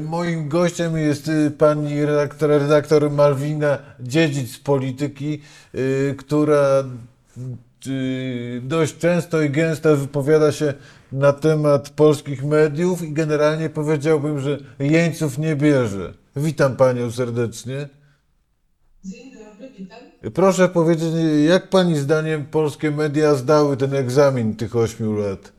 Moim gościem jest y, pani redaktor, redaktor Malwina Dziedzic z Polityki, y, która y, dość często i gęsto wypowiada się na temat polskich mediów i generalnie powiedziałbym, że jeńców nie bierze. Witam panią serdecznie. Dzień dobry, witam. Proszę powiedzieć, jak pani zdaniem polskie media zdały ten egzamin tych ośmiu lat?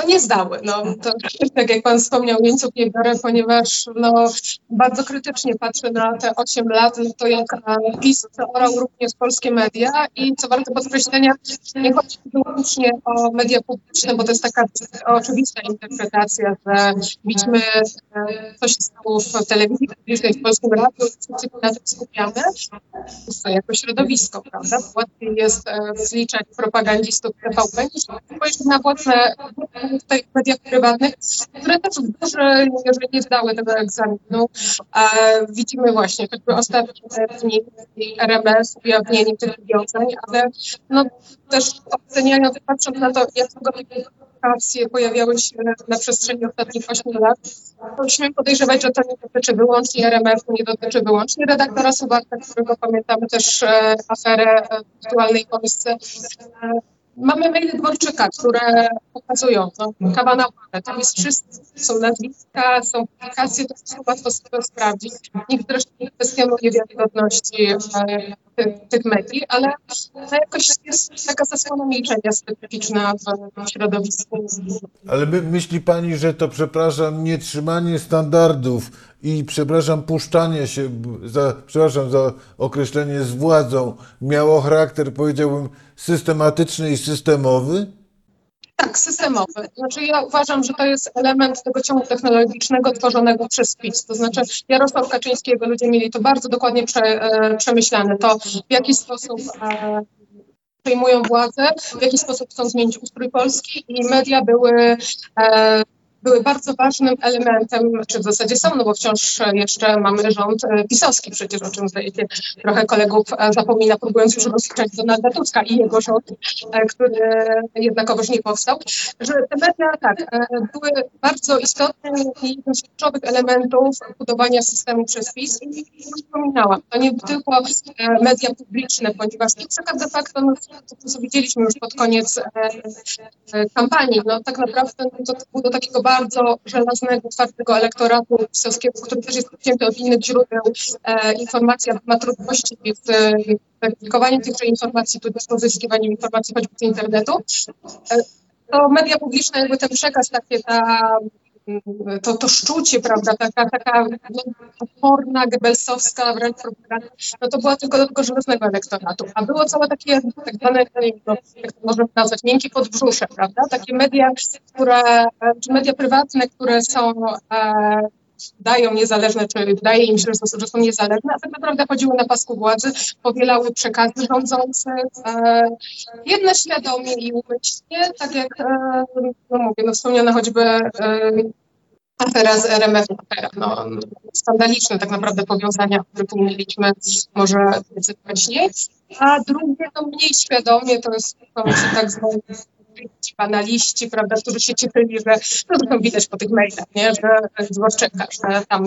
No nie zdały. No, to, tak jak pan wspomniał, jeńców nie biorę, ponieważ no, bardzo krytycznie patrzę na te 8 lat, no to jak e, PiS orał również polskie media i co warto podkreślenia, nie chodzi wyłącznie o media publiczne, bo to jest taka oczywista interpretacja, że widzimy, e, co się stało w telewizji publicznej, w polskim radiu, wszyscy na tym skupiamy, to jako środowisko, prawda? Łatwiej jest e, zliczać propagandzistów TVP niż spojrzeć na własne w mediach prywatnych, które też mierze nie zdały tego egzaminu. Widzimy właśnie choćby ostatnie dni RMS, ujawnienie tych wiązań, ale no, też oceniając, patrząc na to, jak długo pojawiały się na przestrzeni ostatnich 8 lat, to śmiem podejrzewać, że to nie dotyczy wyłącznie RMF-u, nie dotyczy wyłącznie redaktora Subarta, którego pamiętamy też e, aferę e, w aktualnej Polsce. Mamy maile Dworczyka, które pokazują, no, kawa na ławę, tam jest wszystko, są nazwiska, są publikacje, to wszystko łatwo sobie sprawdzić. Nikt zresztą nie kwestionuje wiarygodności e, tych, mediów, ale jakoś jest taka zasłona milczenia specyficzna w, środowisku. Ale my, myśli pani, że to, przepraszam, nietrzymanie standardów i, przepraszam, puszczanie się, za, przepraszam za określenie, z władzą miało charakter, powiedziałbym, systematyczny i systemowy? Tak, systemowy. Znaczy ja uważam, że to jest element tego ciągu technologicznego tworzonego przez PiS. To znaczy Jarosław Kaczyńskiego, ludzie mieli to bardzo dokładnie prze, e, przemyślane. To w jaki sposób e, przejmują władzę, w jaki sposób chcą zmienić ustrój Polski i media były e, były bardzo ważnym elementem, czy w zasadzie są, no bo wciąż jeszcze mamy rząd e, pisowski przecież, o czym zdaje trochę kolegów e, zapomina, próbując już rozliczać Donalda Tuska i jego rząd, e, który jednakowoż nie powstał, że te media tak, były bardzo istotne i jednym z kluczowych elementów budowania systemu przez PiS. I wspominałam, to nie tylko media publiczne, ponieważ to przykład de facto, no, to co widzieliśmy już pod koniec kampanii, no tak naprawdę no, to było do takiego bardzo żelaznego, twardego elektoratu pisowskiego, który też jest odcięty od innych źródeł e, informacji, ma trudności z e, weryfikowaniem tychże informacji, tudzież pozyskiwaniem informacji choćby z internetu. E, to media publiczne, jakby ten przekaz, takie ta to, to szczucie, prawda, taka, taka oporna, gebelsowska wręcz no to była tylko do żelaznego elektoratu. A było całe takie tak zwane, no, jak to możemy nazwać, miękkie podbrzusze, prawda, takie media, które, czy media prywatne, które są e, dają niezależne, czy wydaje im się, że są, niezależne, a tak naprawdę chodziły na pasku władzy, powielały przekazy rządzących, e, jedne świadomie i umyślnie, tak jak, e, no mówię, no wspomniana choćby e, afera z RMF, afera, no, skandaliczne tak naprawdę powiązania, które tu mieliśmy może wcześniej, a drugie, no mniej świadomie, to jest to tak zwani ci banaliści, prawda, którzy się cieszyli, że no to widać po tych mailach, nie, że Dworczyka, że tam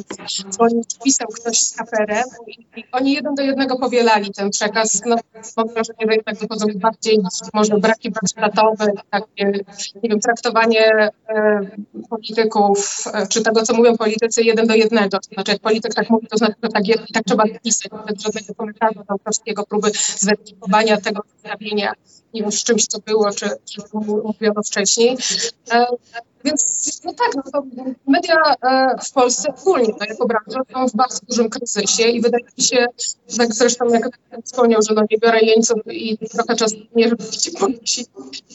pisał ktoś z KPRM i, oni jeden do jednego powielali ten przekaz. No, mam wrażenie, że jednak dochodzą bardziej może braki warsztatowe, takie, nie wiem, traktowanie e, polityków, e, czy tego, co mówią politycy, jeden do jednego. To znaczy, jak polityk tak mówi, to znaczy, że tak, tak trzeba napisać, bez żadnego komentarza autorskiego, próby zweryfikowania tego zestawienia, z czymś, co było, czy, czy mówiono wcześniej. E, więc no tak, no to media e, w Polsce ogólnie, no jako branża, są w bardzo dużym kryzysie i wydaje mi się, tak zresztą jak wspomniał, że no nie biorę jeńców i trochę czasu nie, żeby ci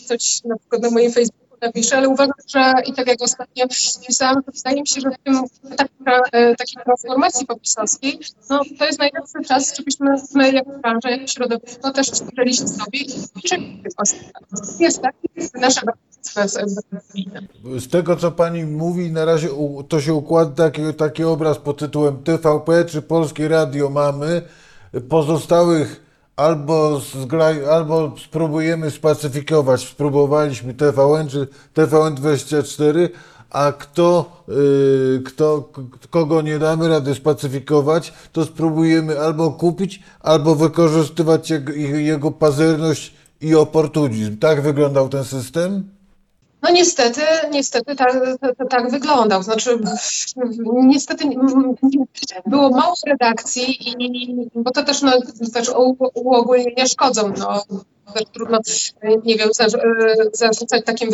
coś na przykład na moim Facebooku napiszę, ale uważam, że i tak jak ostatnio pisałam, to wydaje mi się, że w tym takiej, e, takiej transformacji popisowskiej, no to jest najlepszy czas, żebyśmy my jako branża, jako środowisko też spojrzeli się sobie i czekali. Jest tak, nasza jest Z tego, co pani mówi, na razie to się układa taki, taki obraz pod tytułem TVP czy Polskie Radio mamy. Pozostałych albo, zgraj, albo spróbujemy spacyfikować. Spróbowaliśmy TVN czy TVN24, a kto, y, kto, kogo nie damy rady spacyfikować, to spróbujemy albo kupić, albo wykorzystywać jego, jego pazerność i oportunizm. Tak wyglądał ten system? No niestety, niestety tak, tak, wyglądał. Znaczy, niestety było mało redakcji i bo to też, no, też u- uogólnienia szkodzą. No, trudno, nie wiem, zarzu- zarzucać takim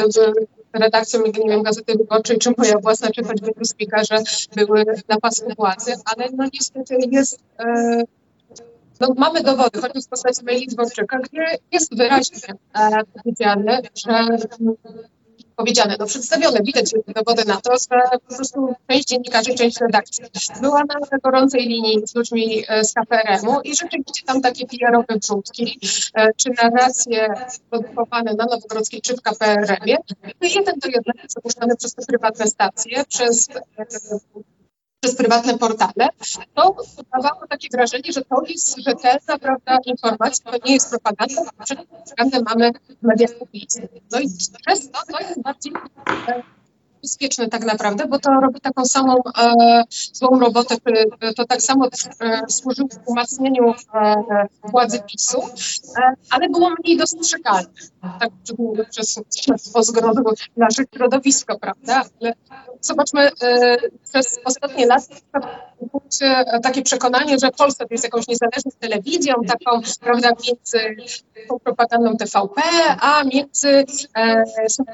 redakcjom, nie wiem, Gazety Wyborczej, czy moja własna, czy choćby Newspeaka, że były na pasku władzy, ale no niestety jest... E, no, mamy dowody, choćby w postaci maili Dworczyka, gdzie jest wyraźnie e, powiedziane, że powiedziane, no przedstawione, widać dowody na to, że po prostu część dziennikarzy, część redakcji była na gorącej linii z ludźmi e, z KPRM-u i rzeczywiście tam takie PR-owe wrzutki, e, czy narracje produkowane na Nowogrodzkiej czy w KPRM-ie, były jeden do jednego zapuszczane przez te prywatne stacje, przez e, przez prywatne portale, to dawało takie wrażenie, że to jest rzetelna prawda, informacja, to nie jest propaganda, a przed propagandę mamy w mediach publicznych. No i przez to to jest bardziej bezpieczne tak naprawdę, bo to robi taką samą e, złą robotę, to tak samo e, służyło umacnieniu e, władzy PiSu, e, ale było mniej dostrzegalne. Tak mówię, przez, przez pozgrodu naszych środowisko, prawda? Ale zobaczmy, e, przez ostatnie lata takie przekonanie, że Polska to jest jakąś niezależną telewizją, taką, prawda, między propagandą TVP, a między e,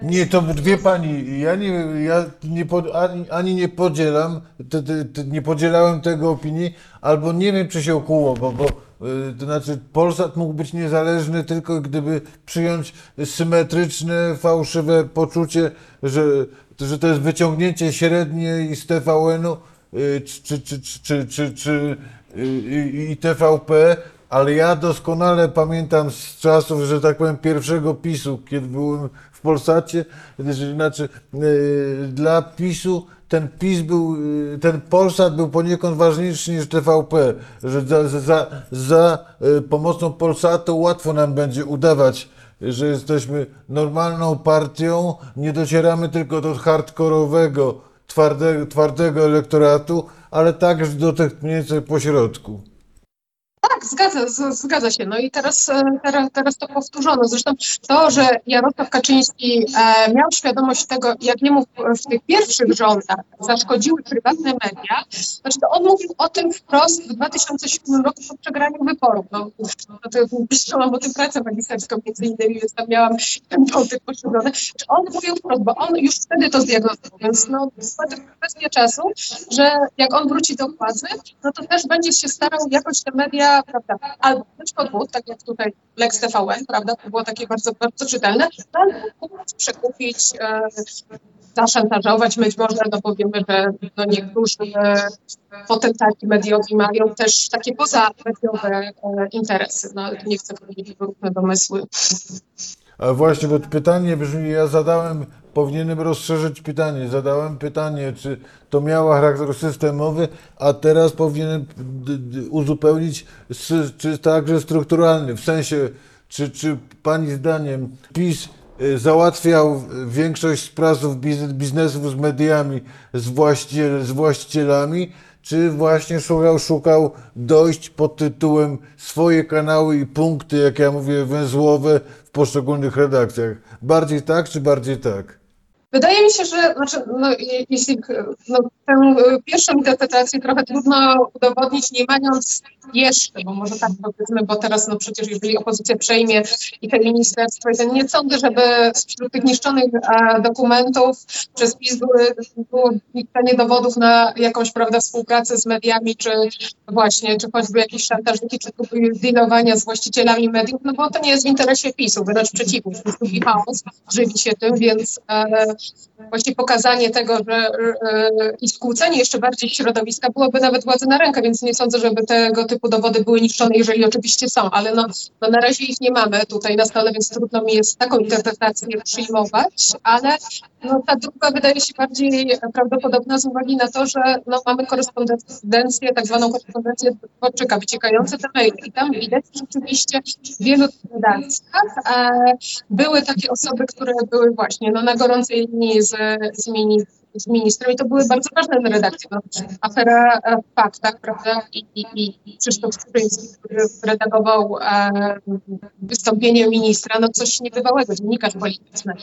Nie, to wie pani, ja nie, ja nie pod, ani, ani nie podzielam, te, te, te, nie podzielałem tego opinii, albo nie wiem, czy się okuło, bo, bo y, to znaczy Polsat mógł być niezależny tylko gdyby przyjąć symetryczne, fałszywe poczucie, że, że to jest wyciągnięcie średniej z TVN-u czy, czy, czy, czy, czy, czy y, i- TVP, ale ja doskonale pamiętam z czasów, że tak powiem, pierwszego PiSu, kiedy byłem w Polsacie, znaczy y, dla PiSu ten PiS był, y, ten Polsat był poniekąd ważniejszy niż TVP, że za, za- za, y, pomocą Polsatu łatwo nam będzie udawać, że jesteśmy normalną partią, nie docieramy tylko do hardkorowego, twardego, twardego elektoratu, ale także do tych mniej więcej pośrodku. Tak, zgadza, z- zgadza się. No i teraz, e, teraz, teraz to powtórzono. Zresztą to, że Jarosław Kaczyński e, miał świadomość tego, jak jemu w, w tych pierwszych rządach zaszkodziły prywatne media, znaczy to on mówił o tym wprost w 2007 roku po przegraniu wyborów. No, no to pisałam o tym pracę magisterską między innymi, więc tam miałam ten wątek poszerzony. Czy on mówił wprost, bo on już wtedy to zdiagnozował, więc no, to kwestia czasu, że jak on wróci do władzy, no to też będzie się starał jakoś te media, prawda, albo być podwód, tak jak tutaj Lex TVN, prawda, to było takie bardzo, bardzo czytelne, albo kupić, przekupić, e, zaszantażować być może, no bo wiemy, że no, niektórzy e, potentaci mediowi mają też takie pozamediowe e, interesy, no nie chcę powiedzieć różne domysły. A właśnie, bo pytanie brzmi, ja zadałem, powinienem rozszerzyć pytanie, zadałem pytanie, czy to miało charakter systemowy, a teraz powinienem uzupełnić, czy także strukturalny, w sensie, czy, czy Pani zdaniem PiS y, załatwiał większość sprawów biz- biznesów z mediami, z, właściciel, z właścicielami, czy właśnie szukał, szukał dojść pod tytułem swoje kanały i punkty, jak ja mówię, węzłowe w poszczególnych redakcjach. Bardziej tak, czy bardziej tak? Wydaje mi się, że znaczy, no, je- jeśli no, tę y, pierwszą interpretację trochę trudno udowodnić, nie mając jeszcze, bo może tak powiedzmy, bo teraz no przecież jeżeli opozycja przejmie i te ministerstwo, ten, nie sądzę, żeby wśród tych niszczonych e, dokumentów przez PiS były, było niszczenie dowodów na jakąś prawda, współpracę z mediami, czy właśnie, czy choćby jakieś szantażniki, czy dealowania z właścicielami mediów, no bo to nie jest w interesie PiSu, wręcz przeciwnie, PiS lubi chaos, żywi się tym, więc e, właśnie pokazanie tego, że e, i skłócenie jeszcze bardziej środowiska byłoby nawet władzy na rękę, więc nie sądzę, żeby tego typu dowody były niszczone, jeżeli oczywiście są, ale no, no na razie ich nie mamy tutaj na stole, więc trudno mi jest taką interpretację przyjmować, ale no, ta druga wydaje się bardziej prawdopodobna z uwagi na to, że no, mamy korespondencję, tak zwaną korespondencję Dworczyka, wyciekające te maile i tam widać rzeczywiście w wielu redakcjach e, były takie osoby, które były właśnie no, na gorącej zaprzyjaźnieni z, z, mini, z ministrem i to były bardzo ważne dla redakcji. No, afera e, w faktach, prawda, i, i, i Krzysztof Skurzyński, który redagował e, wystąpienie ministra, no coś niebywałego, dziennikarz polityczny.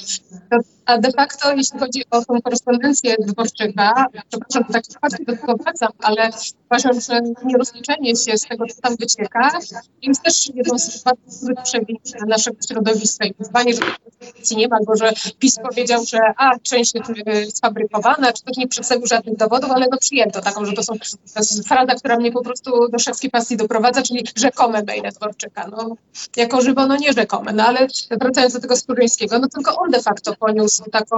A de facto, jeśli chodzi o tą korespondencję Dworczyka, przepraszam, tak bardzo do tego wracam, ale uważam, że nierozliczenie się z tego, co tam wycieka, jest też jedną z bardzo dużych naszego środowiska i wyzwanie, że nie ma, bo że PiS powiedział, że a, część jest y, sfabrykowana, czy też nie przedstawił żadnych dowodów, ale no przyjęto taką, że to są to jest która mnie po prostu do szewskiej pasji doprowadza, czyli rzekome maile Dworczyka. No, jako żywo, no nie rzekome, no ale wracając do tego Skóryńskiego, no tylko on de facto poniósł taką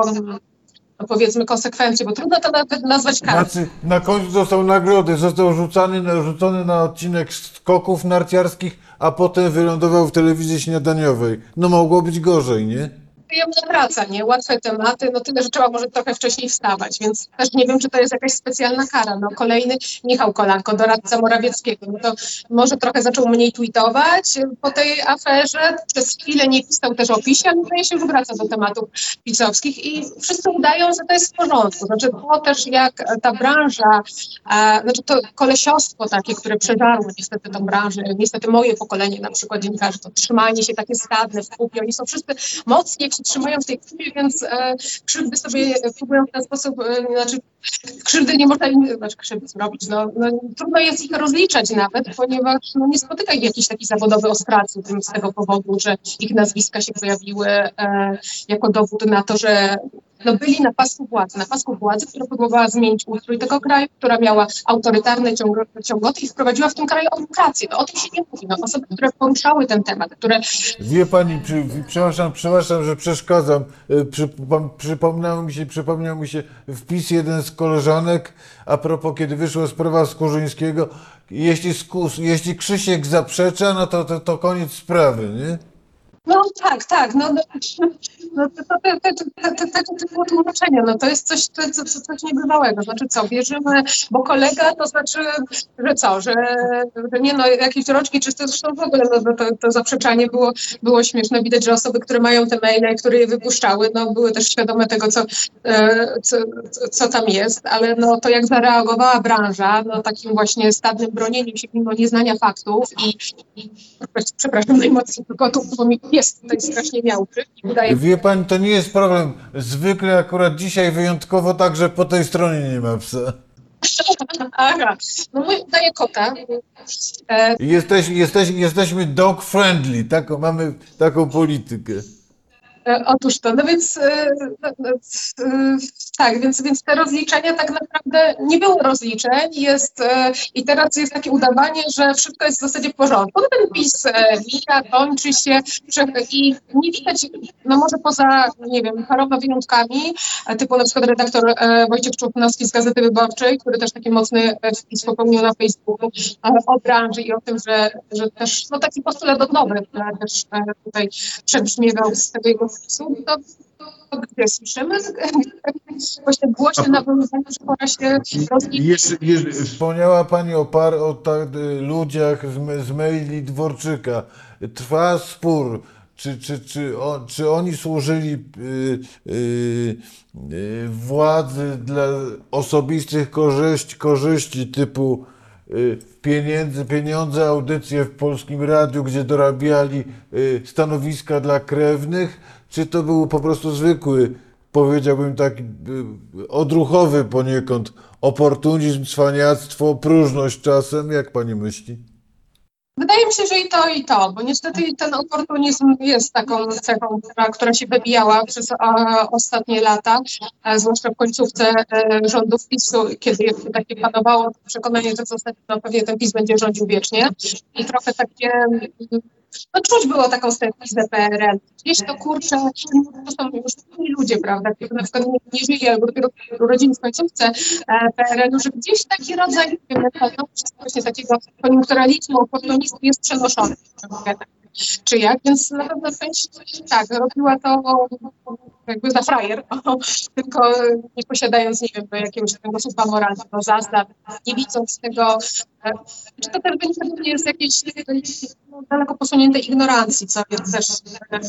no powiedzmy konsekwencje, bo trudno to nawet nazwać karą. Znaczy, na końcu dostał nagrody, został rzucany, rzucony na odcinek skoków narciarskich, a potem wylądował w telewizji śniadaniowej. No mogło być gorzej, nie? Przyjemna praca, nie? Łatwe tematy, no tyle, że trzeba może trochę wcześniej wstawać, więc też nie wiem, czy to jest jakaś specjalna kara. No kolejny Michał Kolanko, doradca Morawieckiego, no to może trochę zaczął mniej tweetować po tej aferze, przez chwilę nie pisał też o ale wydaje się, wraca do tematów pisowskich i wszyscy udają, że to jest w porządku. Znaczy to też jak ta branża, a, znaczy to kolesiostwo takie, które przeżarło niestety tą branżę, niestety moje pokolenie na przykład dziennikarzy, to trzymanie się takie stadne w kupie, oni są wszyscy mocni, jak się trzymają w tej kupie, więc e, krzywdy sobie próbują w ten sposób, e, znaczy krzywdy nie można im, znaczy krzywdy zrobić, no, no trudno jest ich rozliczać nawet, ponieważ no, nie spotyka ich jakiś taki zawodowy ostracyzm z tego powodu, że ich nazwiska się pojawiły e, jako dowód na to, że no byli na pasku władzy, na pasku władzy, która próbowała zmienić ustrój tego kraju, która miała autorytarne ciąg- ciągoty i wprowadziła w tym kraju autokrację. No, o tym się nie mówi. No, osoby, które poruszały ten temat, które Wie pani, przy, przepraszam, przepraszam, że przeszkadzam. Y, Przypom, przypomniał mi się, przypomniał mi się wpis jeden z koleżanek a propos, kiedy wyszła sprawa Skurzyńskiego. Jeśli, Skus, jeśli Krzysiek zaprzecza, no to, to, to koniec sprawy, nie? No tak, tak. No, no, no to, to, to, to, tego typu tłumaczenia, no to jest coś, to, to, coś niebywałego. Znaczy co, wierzymy, bo kolega to znaczy, że co, że, że nie no, jakieś roczki, czy to zresztą w ogóle no, to, to zaprzeczanie było, było śmieszne. Widać, że osoby, które mają te maile, które je wypuszczały, no były też świadome tego, co, e, co, co, co tam jest, ale no to jak zareagowała branża, no takim właśnie stadnym bronieniem się mimo nieznania faktów i, i przepraszam najmocniej kotów, bo mi jest tutaj strasznie miałczy i udaje Wie pani, to nie jest problem. Zwykle akurat dzisiaj wyjątkowo także po tej stronie nie ma psa. Aha, no mój daje kota. Jesteś, jesteś, jesteśmy dog friendly, taką, mamy taką politykę. E, otóż to, no więc e, no, no, e, tak, więc, więc te rozliczenia tak naprawdę nie było rozliczeń jest i teraz jest takie udawanie, że wszystko jest w zasadzie w porządku. No ten PiS mija, kończy się i nie widać, no może poza, nie wiem, paroma wyjątkami, typu na przykład redaktor Wojciech Człopnowski z Gazety Wyborczej, który też taki mocny wpis popełnił na Facebooku o branży i o tym, że, że też no taki postulat odnowy też tutaj przebrzmiewał z tego jego wpisu, to, to gdzie słyszymy? Właśnie głośne nawoływanie, że pora się rozliczyć. Wspomniała Pani o, par, o tak, y, ludziach z, z maili Dworczyka. Trwa spór, czy, czy, czy, o, czy oni służyli y, y, y, władzy dla osobistych korzyści, korzyści typu y, pieniędzy, pieniądze, audycje w Polskim Radiu, gdzie dorabiali y, stanowiska dla krewnych, czy to był po prostu zwykły, powiedziałbym tak y, odruchowy poniekąd oportunizm, cwaniactwo, próżność czasem, jak pani myśli? Wydaje mi się, że i to, i to, bo niestety ten oportunizm jest taką cechą, która, która się wybijała przez a, ostatnie lata, a zwłaszcza w końcówce e, rządów PiSu, kiedy jeszcze takie panowało przekonanie, że w zasadzie no, pewnie ten PiS będzie rządził wiecznie i trochę takie, no czuć było taką stępizę PRL. Gdzieś to kurczę, to są już inni ludzie, prawda, którzy na przykład nie, nie żyli albo dopiero urodzili w końcówce e, PRL-u, że gdzieś taki rodzaj mentalności, właśnie takiego koniunkturalizmu, oportunizmu jest przenoszony. Czy jak, więc na pewno część tak, robiła to jakby za frajer, tylko nie posiadając, nie wiem, jakiegoś takiego słupa moralnego, zasad, nie widząc tego, e, czy to też pewnie z jakiejś no, daleko posuniętej ignorancji, co jest też e,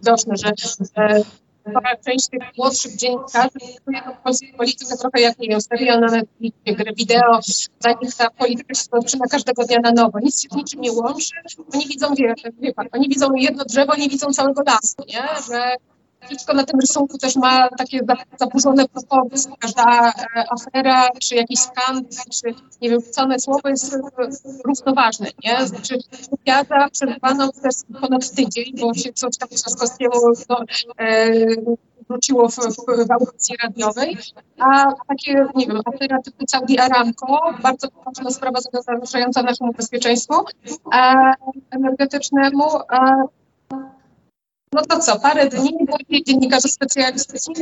widoczne, że e, spora część tych młodszych dziennikarzy traktuje tą polską politykę trochę jak, nie wiem, stawiają na Netflixie gry wideo, dla nich ta polityka się zaczyna każdego dnia na nowo. Nic się z niczym nie łączy. Oni widzą, wie, wie pan, oni widzą jedno drzewo, nie widzą całego lasu, nie? Że wszystko na tym rysunku też ma takie za- zaburzone proporcje. Każda e, afera, czy jakiś skandal, czy nie wiem, wrzucone słowo jest e, równoważne, nie? Znaczy wywiada przerwano przez ponad tydzień, bo się coś tam Trzaskowskiemu no, e, wróciło w, w, w audycji radiowej, a takie, nie wiem, afera typu Saudi Aramco, bardzo poważna sprawa zagrażająca naszemu bezpieczeństwu e, energetycznemu, e, no to co, parę dni, później dziennikarze specjalistyczni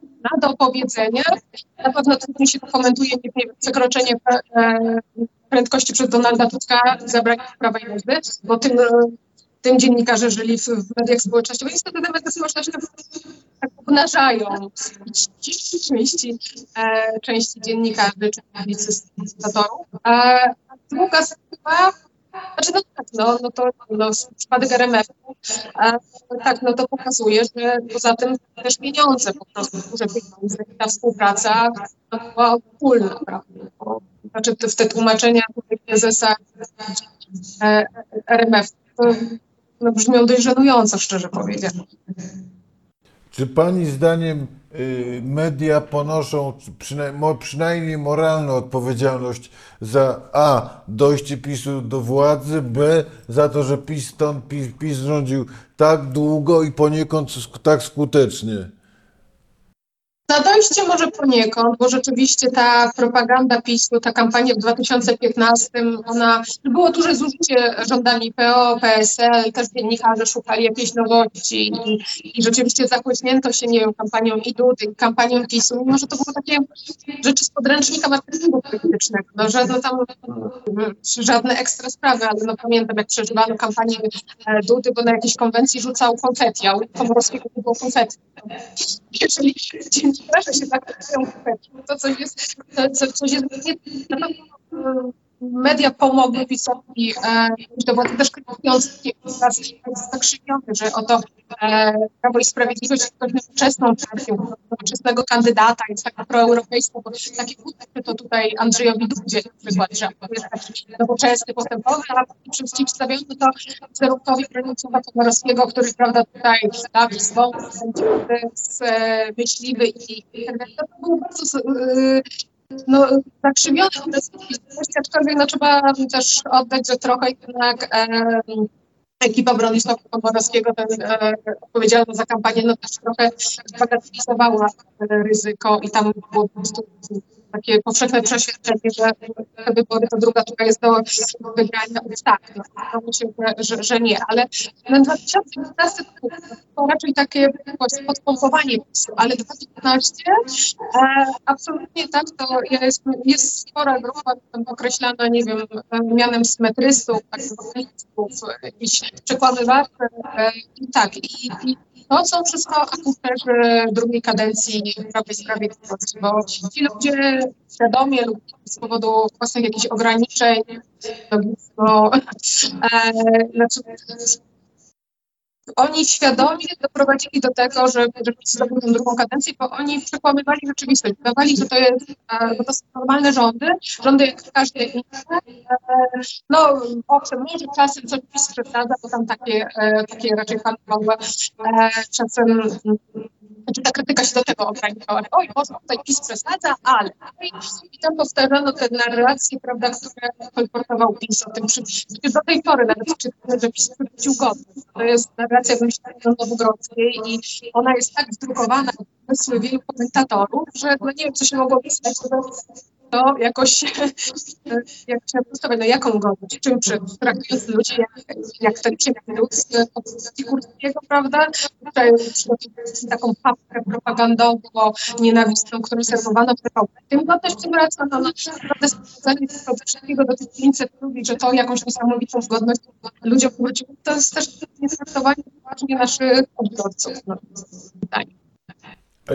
na do powiedzenia. Na pewno trudniej się to komentuje, nie wiem, przekroczenie e, prędkości przez Donalda Tuska, zabranie prawa jazdy, bo tym, e, tym dziennikarze żyli w, w mediach społecznościowych. Niestety te media społecznościowe tak obnażają części, części, e, części dziennikarzy czy publicystatorów. A druga sprawa, znaczy no tak, no, no to no, przypadek RMF-u, a, tak, no to pokazuje, że poza tym też pieniądze po prostu, duże pieniądze ta współpraca była wspólna, prawda? Bo, znaczy te, te tłumaczenia prezesa e, RMF to no, brzmią dość żenująco, szczerze powiedziawszy. Czy pani zdaniem y, media ponoszą przynajmniej moralną odpowiedzialność za A. dojście PiSu do władzy, B. za to, że PiS stąd PiS, PiS rządził tak długo i poniekąd tak skutecznie? Na dojście może poniekąd, bo rzeczywiście ta propaganda PiSu, ta kampania w 2015, ona było duże zużycie rządami PO, PSL, też dziennikarze szukali jakiejś nowości i, i rzeczywiście zachłyśnięto się, nie wiem, kampanią i Dudy, i kampanią PiSu, mimo że to były takie rzeczy z podręcznika marketingu politycznego, no, że no tam mm, żadne ekstra sprawy, ale no pamiętam jak przeżywano kampanię e, Dudy, bo na jakiejś konwencji rzucał konfetti, a u Komorowskiego było konfetti. Jeżeli dziennikarze się tak traktują konfetti, to coś jest, to, co- coś jest mm, media pomogły PiSowi e, do władzy, też obraz zakrzywiony, że oto e, Prawo i Sprawiedliwość jest dość nowoczesną partią, nowoczesnego kandydata, jest taka proeuropejska, bo takie uczucie to tutaj Andrzejowi Dudzie na przykład, że jest taki nowoczesny, postępowy, a przeciwstawiony to wizerunkowi Bronisława Komorowskiego, który prawda tutaj taki swą, e, myśliwy i, tak. To było bardzo y, no, obraz rzeczywistości, aczkolwiek no, trzeba też oddać, że trochę jednak e, ekipa Bronisława Komorowskiego, ten e, odpowiedzialna za kampanię, no też trochę bagatelizowała e, ryzyko i tam było po prostu takie powszechne przeświadczenie, że te wybory to druga tura jest do wygrania. Tak, no, się, że, że, nie, ale na 2015 to raczej takie podpompowanie PiSu, ale 2015 e, absolutnie tak, to jest, jest spora grupa tam określana, nie wiem, mianem symetrystów, wokalistów, jakichś przekłamywaczy e, i tak, i, i to są wszystko akuterzy drugiej kadencji Prawa i Sprawiedliwości, bo ci ludzie świadomie lub z powodu własnych jakichś ograniczeń, logiczno, e, znaczy, oni świadomie doprowadzili do tego, że, zdobyli tą drugą kadencję, bo oni przekłamywali rzeczywistość. Udawali, że to, jest, e, to są normalne rządy, rządy jak każde inne. E, no owszem, może czasem coś PiS przesadza, bo tam takie, e, takie raczej handlowe czasem znaczy ta krytyka się do tego ograniczała. Oj, może tutaj PiS przesadza, ale. I tam powtarzano te narracje, prawda, które kolportował PiS o tym. Przy, przy- do tej pory nawet czytamy, że PiS przywrócił godność. To jest narracja wymyślona Nowogrodzkiej i ona jest tak wdrukowana w umysły wielu komentatorów, że no nie wiem, co się mogło pisać, to, jakoś, jak trzeba postawić, no jaką godność, czym traktując ludzi jak, jak ten Ciemniuk z opozycji kurskiego, prawda, tutaj taką papkę propagandowo-nienawistną, którą serwowano w. Tym godność przywraca, no, no naprawdę sprowadzanie tego wszystkiego do tych 500 ludzi, że to jakąś niesamowitą godność ludziom wróciło, to jest też nietraktowanie poważnie naszych odbiorców. No, zdaniem.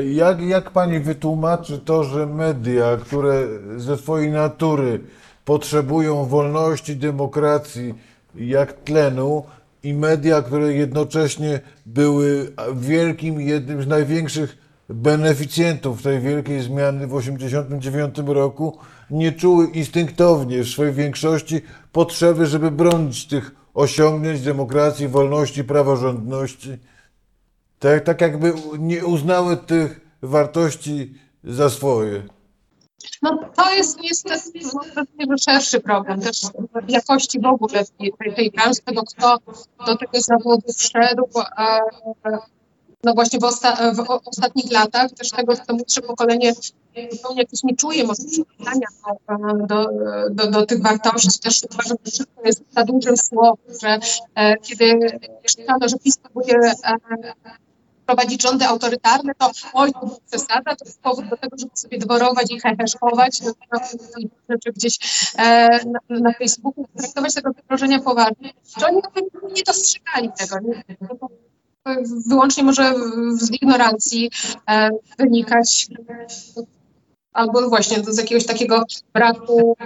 Jak, jak pani wytłumaczy to, że media, które ze swojej natury potrzebują wolności, demokracji jak tlenu i media, które jednocześnie były wielkim, jednym z największych beneficjentów tej wielkiej zmiany w 1989 roku, nie czuły instynktownie w swojej większości potrzeby, żeby bronić tych osiągnięć demokracji, wolności, praworządności. Tak, tak jakby nie uznały tych wartości za swoje. No to jest niestety szerszy problem też jakości w ogóle tej, tej branży, tego kto do tego zawodu wszedł. A, no właśnie w, osta w, ostatnich latach też tego, to młodsze pokolenie zupełnie jakoś nie czuje może przekonania do, do, do, tych wartości. Też uważam, że wszystko jest za dużym słowem, że e, kiedy czytano, że PiS próbuje e, prowadzić rządy autorytarne, to oj, to przesada, to jest powód do tego, żeby sobie dworować i heheszkować, rzeczy gdzieś e, na, na Facebooku, traktować tego zagrożenia poważnie, że oni nie dostrzegali tego. Nie? Wyłącznie może z ignorancji e, wynikać albo właśnie z jakiegoś takiego braku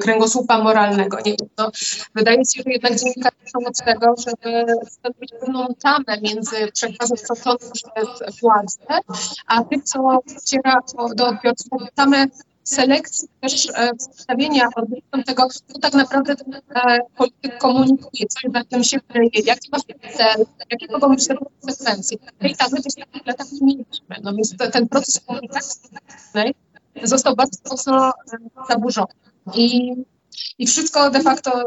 kręgosłupa moralnego. Nie wiem, no, wydaje się, że jednak dziennikarze są od tego, żeby stanowić pewną tamę między przekazem stosowanym przez władzę, a tym, co dociera do odbiorców. Tamę selekcji, też e, przedstawienia odbiorcom tego, co tak naprawdę e, polityk komunikuje, co na tym się kryje, jaki ma cel, jakie mogą być te konsekwencje. Tej tamy w ostatnich latach nie mieliśmy. No więc ten proces komunikacji został bardzo mocno e, zaburzony. I, I wszystko de facto,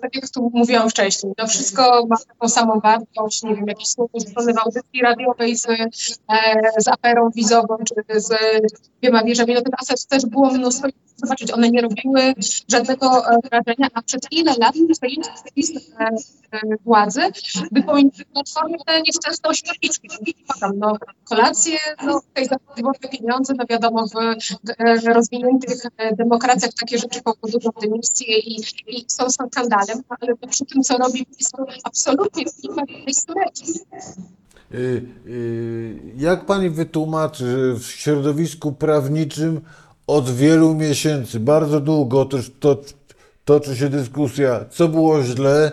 tak jak tu mówiłam wcześniej, to wszystko ma taką samą wartość, nie wiem, jakieś słowo rzucone w audycji radiowej z, e, z aferą wizową, czy z dwiema wieżami. No tych afer też było mnóstwo zobaczyć, one nie robiły żadnego e, wrażenia, a przez ile lat przejęcie e, władzy wypełniły platformy te nieszczęsne ośmiorniczki. No, kolacje, no, tutaj za pieniądze, no wiadomo, w e, rozwiniętych demokracjach takie rzeczy powodują dymisję i, i są skandalem, ale przy tym, co robi PiS, absolutnie nie ma tej symetrii. Jak pani wytłumaczy, że w środowisku prawniczym od wielu miesięcy, bardzo długo toczy, to, toczy się dyskusja, co było źle,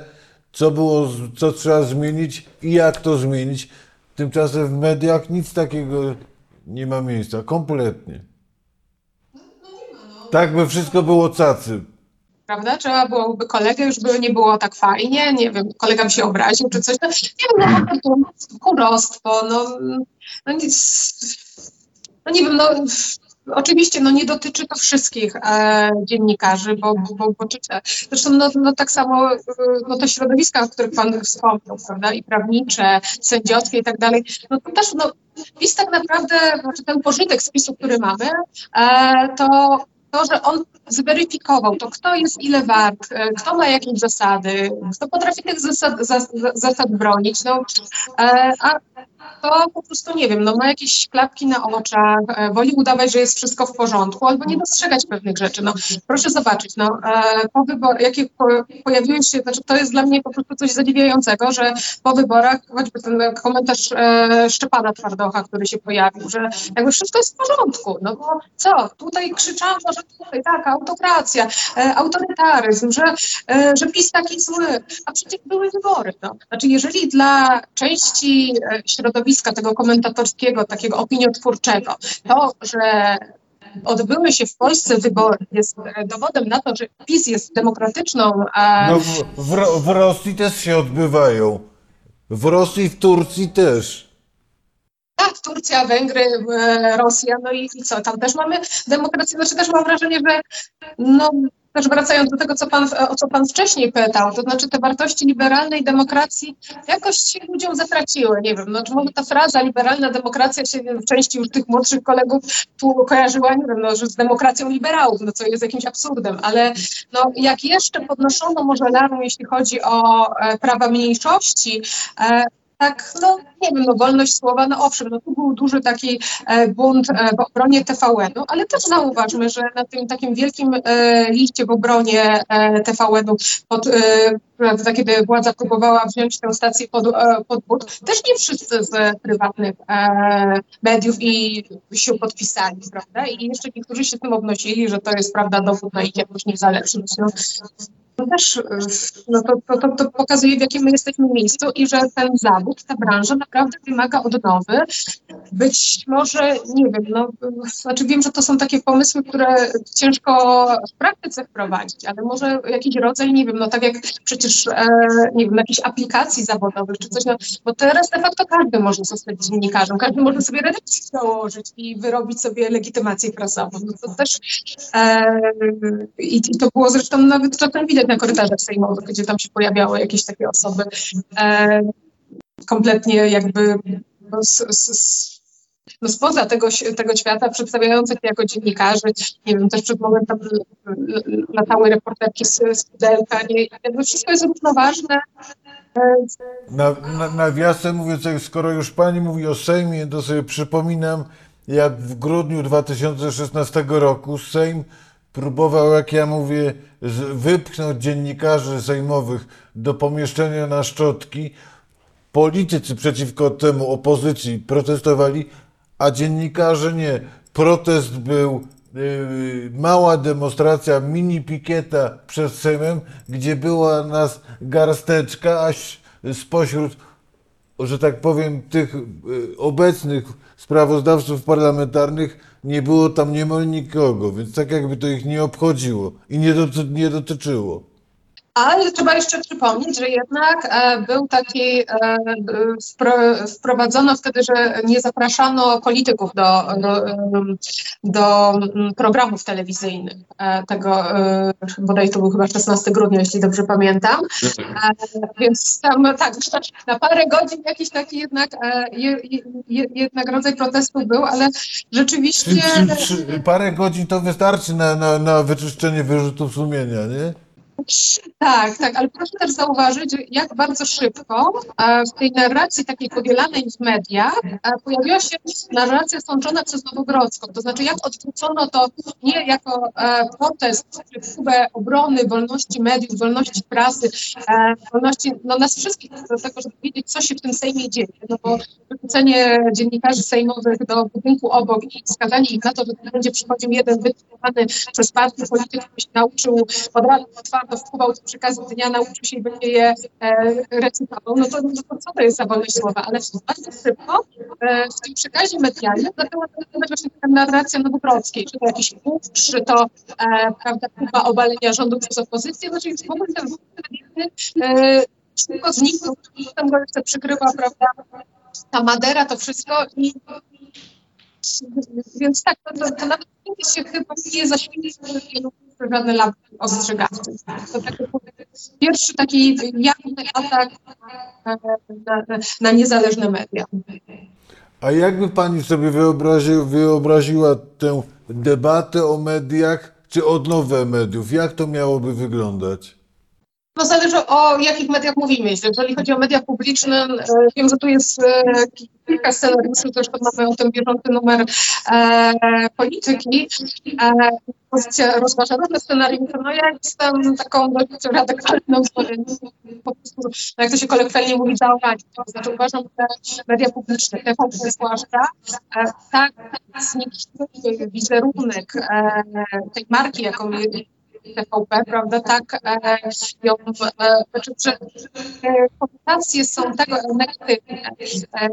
co, było, co trzeba zmienić i jak to zmienić. Tymczasem w mediach nic takiego nie ma miejsca, kompletnie. Tak by wszystko było cacy. Prawda? Trzeba byłoby kolegę, już by nie było tak fajnie, nie wiem, kolega by się obraził czy coś. No, nie wiem, no, kurostwo, no, no nic, no nie wiem, no Oczywiście no, nie dotyczy to wszystkich e, dziennikarzy, bo, bo, bo. Zresztą no, no, tak samo no, te środowiska, o których Pan wspomniał, prawda, i prawnicze, sędziowskie i tak dalej, no to też no, PiS tak naprawdę, znaczy ten pożytek spisu, który mamy, e, to to, że on zweryfikował to, kto jest ile wart, e, kto ma jakieś zasady, kto potrafi tych zasad, zasad bronić, no, e, a to po prostu nie wiem, no ma jakieś klapki na oczach, e, woli udawać, że jest wszystko w porządku, albo nie dostrzegać pewnych rzeczy. No, proszę zobaczyć, no, e, po wyborach, jakie po, pojawiły się, znaczy to jest dla mnie po prostu coś zadziwiającego, że po wyborach, choćby ten komentarz e, Szczepana Twardocha, który się pojawił, że jakby wszystko jest w porządku, no bo co, tutaj krzyczano, że tutaj tak, autokracja, autorytaryzm, że, że PiS taki zły, a przecież były wybory. No. Znaczy, jeżeli dla części e, środowiska tego komentatorskiego, takiego opiniotwórczego, to, że odbyły się w Polsce wybory, jest dowodem na to, że PiS jest demokratyczną. A... No w, w, w Rosji też się odbywają. W Rosji, w Turcji też. Tak, Turcja, Węgry, e, Rosja, no i, i co, tam też mamy demokrację, znaczy też mam wrażenie, że no, też wracając do tego, co pan, o co pan wcześniej pytał, to znaczy te wartości liberalnej demokracji jakoś się ludziom zatraciły. Nie wiem, no, czy może ta fraza liberalna demokracja się w części już tych młodszych kolegów tu kojarzyła, nie wiem, no, że z demokracją liberałów, no co jest jakimś absurdem, ale no, jak jeszcze podnoszono może alarm, jeśli chodzi o e, prawa mniejszości, e, tak, no nie wiem, no wolność słowa, no owszem, no tu był duży taki e, bunt e, w obronie TVN-u, ale też zauważmy, że na tym takim wielkim e, liście w obronie e, TVN-u, pod, e, kiedy władza próbowała wziąć tę stację pod, e, pod but, też nie wszyscy z prywatnych e, mediów i się podpisali, prawda? I jeszcze niektórzy się tym obnosili, że to jest, prawda, dowód na ich jakąś niezależność. No, to też y, no to, to, to, to pokazuje, w jakim my jesteśmy miejscu i że ten zawód, ta branża naprawdę wymaga odnowy. Być może, nie wiem, no, znaczy wiem, że to są takie pomysły, które ciężko w praktyce wprowadzić, ale może jakiś rodzaj, nie wiem, no tak jak przecież, e, nie wiem, jakichś aplikacji zawodowych czy coś, no, bo teraz de facto każdy może zostać dziennikarzem, każdy może sobie redakcję założyć i wyrobić sobie legitymację prasową. No to też e, i, i to było zresztą nawet czasem widać na korytarzach sejmowych, gdzie tam się pojawiały jakieś takie osoby e, kompletnie jakby no, s, no spoza tego, tego świata, przedstawiających się jako dziennikarzy. Nie wiem, też przed momentem latały reporterki z, z pudelka. Nie, jakby wszystko jest równoważne. Na, na, nawiasem mówiąc, skoro już pani mówi o Sejmie, to sobie przypominam, jak w grudniu 2016 roku Sejm próbował, jak ja mówię, wypchnąć dziennikarzy sejmowych do pomieszczenia na szczotki. Politycy przeciwko temu, opozycji protestowali, a dziennikarze nie. Protest był yy, mała demonstracja, mini pikieta przed Sejmem, gdzie była nas garsteczka, aż spośród, że tak powiem, tych yy, obecnych sprawozdawców parlamentarnych nie było tam niemal nikogo, więc tak jakby to ich nie obchodziło i nie, doty nie dotyczyło. Ale trzeba jeszcze przypomnieć, że jednak e, był taki, e, wprowadzono wtedy, że nie zapraszano polityków do, do, do mm, programów telewizyjnych. E, tego, bodaj to był chyba 16 grudnia, jeśli dobrze pamiętam. Więc tam tak, na parę godzin jakiś taki jednak, jednak rodzaj protestu był, ale rzeczywiście... parę godzin to wystarczy na, na, na wyczyszczenie wyrzutów sumienia, nie? Tak, tak, ale proszę też zauważyć, jak bardzo szybko e, w tej narracji takiej powielanej w mediach e, pojawiła się narracja sączona przez Nowogrodzką. To znaczy, jak odwrócono to nie jako e, protest czy próbę obrony wolności mediów, wolności prasy, wolności no, nas wszystkich do tego, żeby wiedzieć, co się w tym Sejmie dzieje. No bo wyrzucenie dziennikarzy sejmowych do budynku obok i skazanie ich na to, że będzie przychodził jeden wytypowany przez partię polityk, który się nauczył od razu twardo wpływał do przekazu dnia, nauczył się i będzie je e, recytował, no to, no to co to jest za wolność słowa? Ale bardzo szybko e, w tym przekazie medialnym zaczęła się taka narracja nowogrodzkiej, czy to jakiś mów, czy to e, prawda, próba obalenia rządu przez opozycję, no czyli w ogóle ten ruch e, szybko zniknął, potem go jeszcze przykrywa, prawda, ta Madera, to wszystko i więc tak, to, to, to nawet się chyba nie zaświeci żadne lampy ostrzegawcze. To taki pierwszy taki jawny atak na, na, na niezależne media. A jakby pani sobie wyobrazi, wyobraziła tę debatę o mediach, czy odnowę mediów? Jak to miałoby wyglądać? No zależy o jakich mediach mówimy. Jeżeli chodzi o media publiczne, e, wiem, że tu jest e, kilka scenariuszy, zresztą mamy ten bieżący numer e, polityki. E, pozycja rozważa różne scenariusze. No ja jestem taką dość radykalną po prostu, no jak to się kolokwialnie mówi, zaorać. To znaczy uważam, że media publiczne, TVP zwłaszcza, e, tak zniszczyły wizerunek e, tej marki, jaką TVP, prawda, tak e, ją, e, znaczy, że konotacje są tego negatywne. E,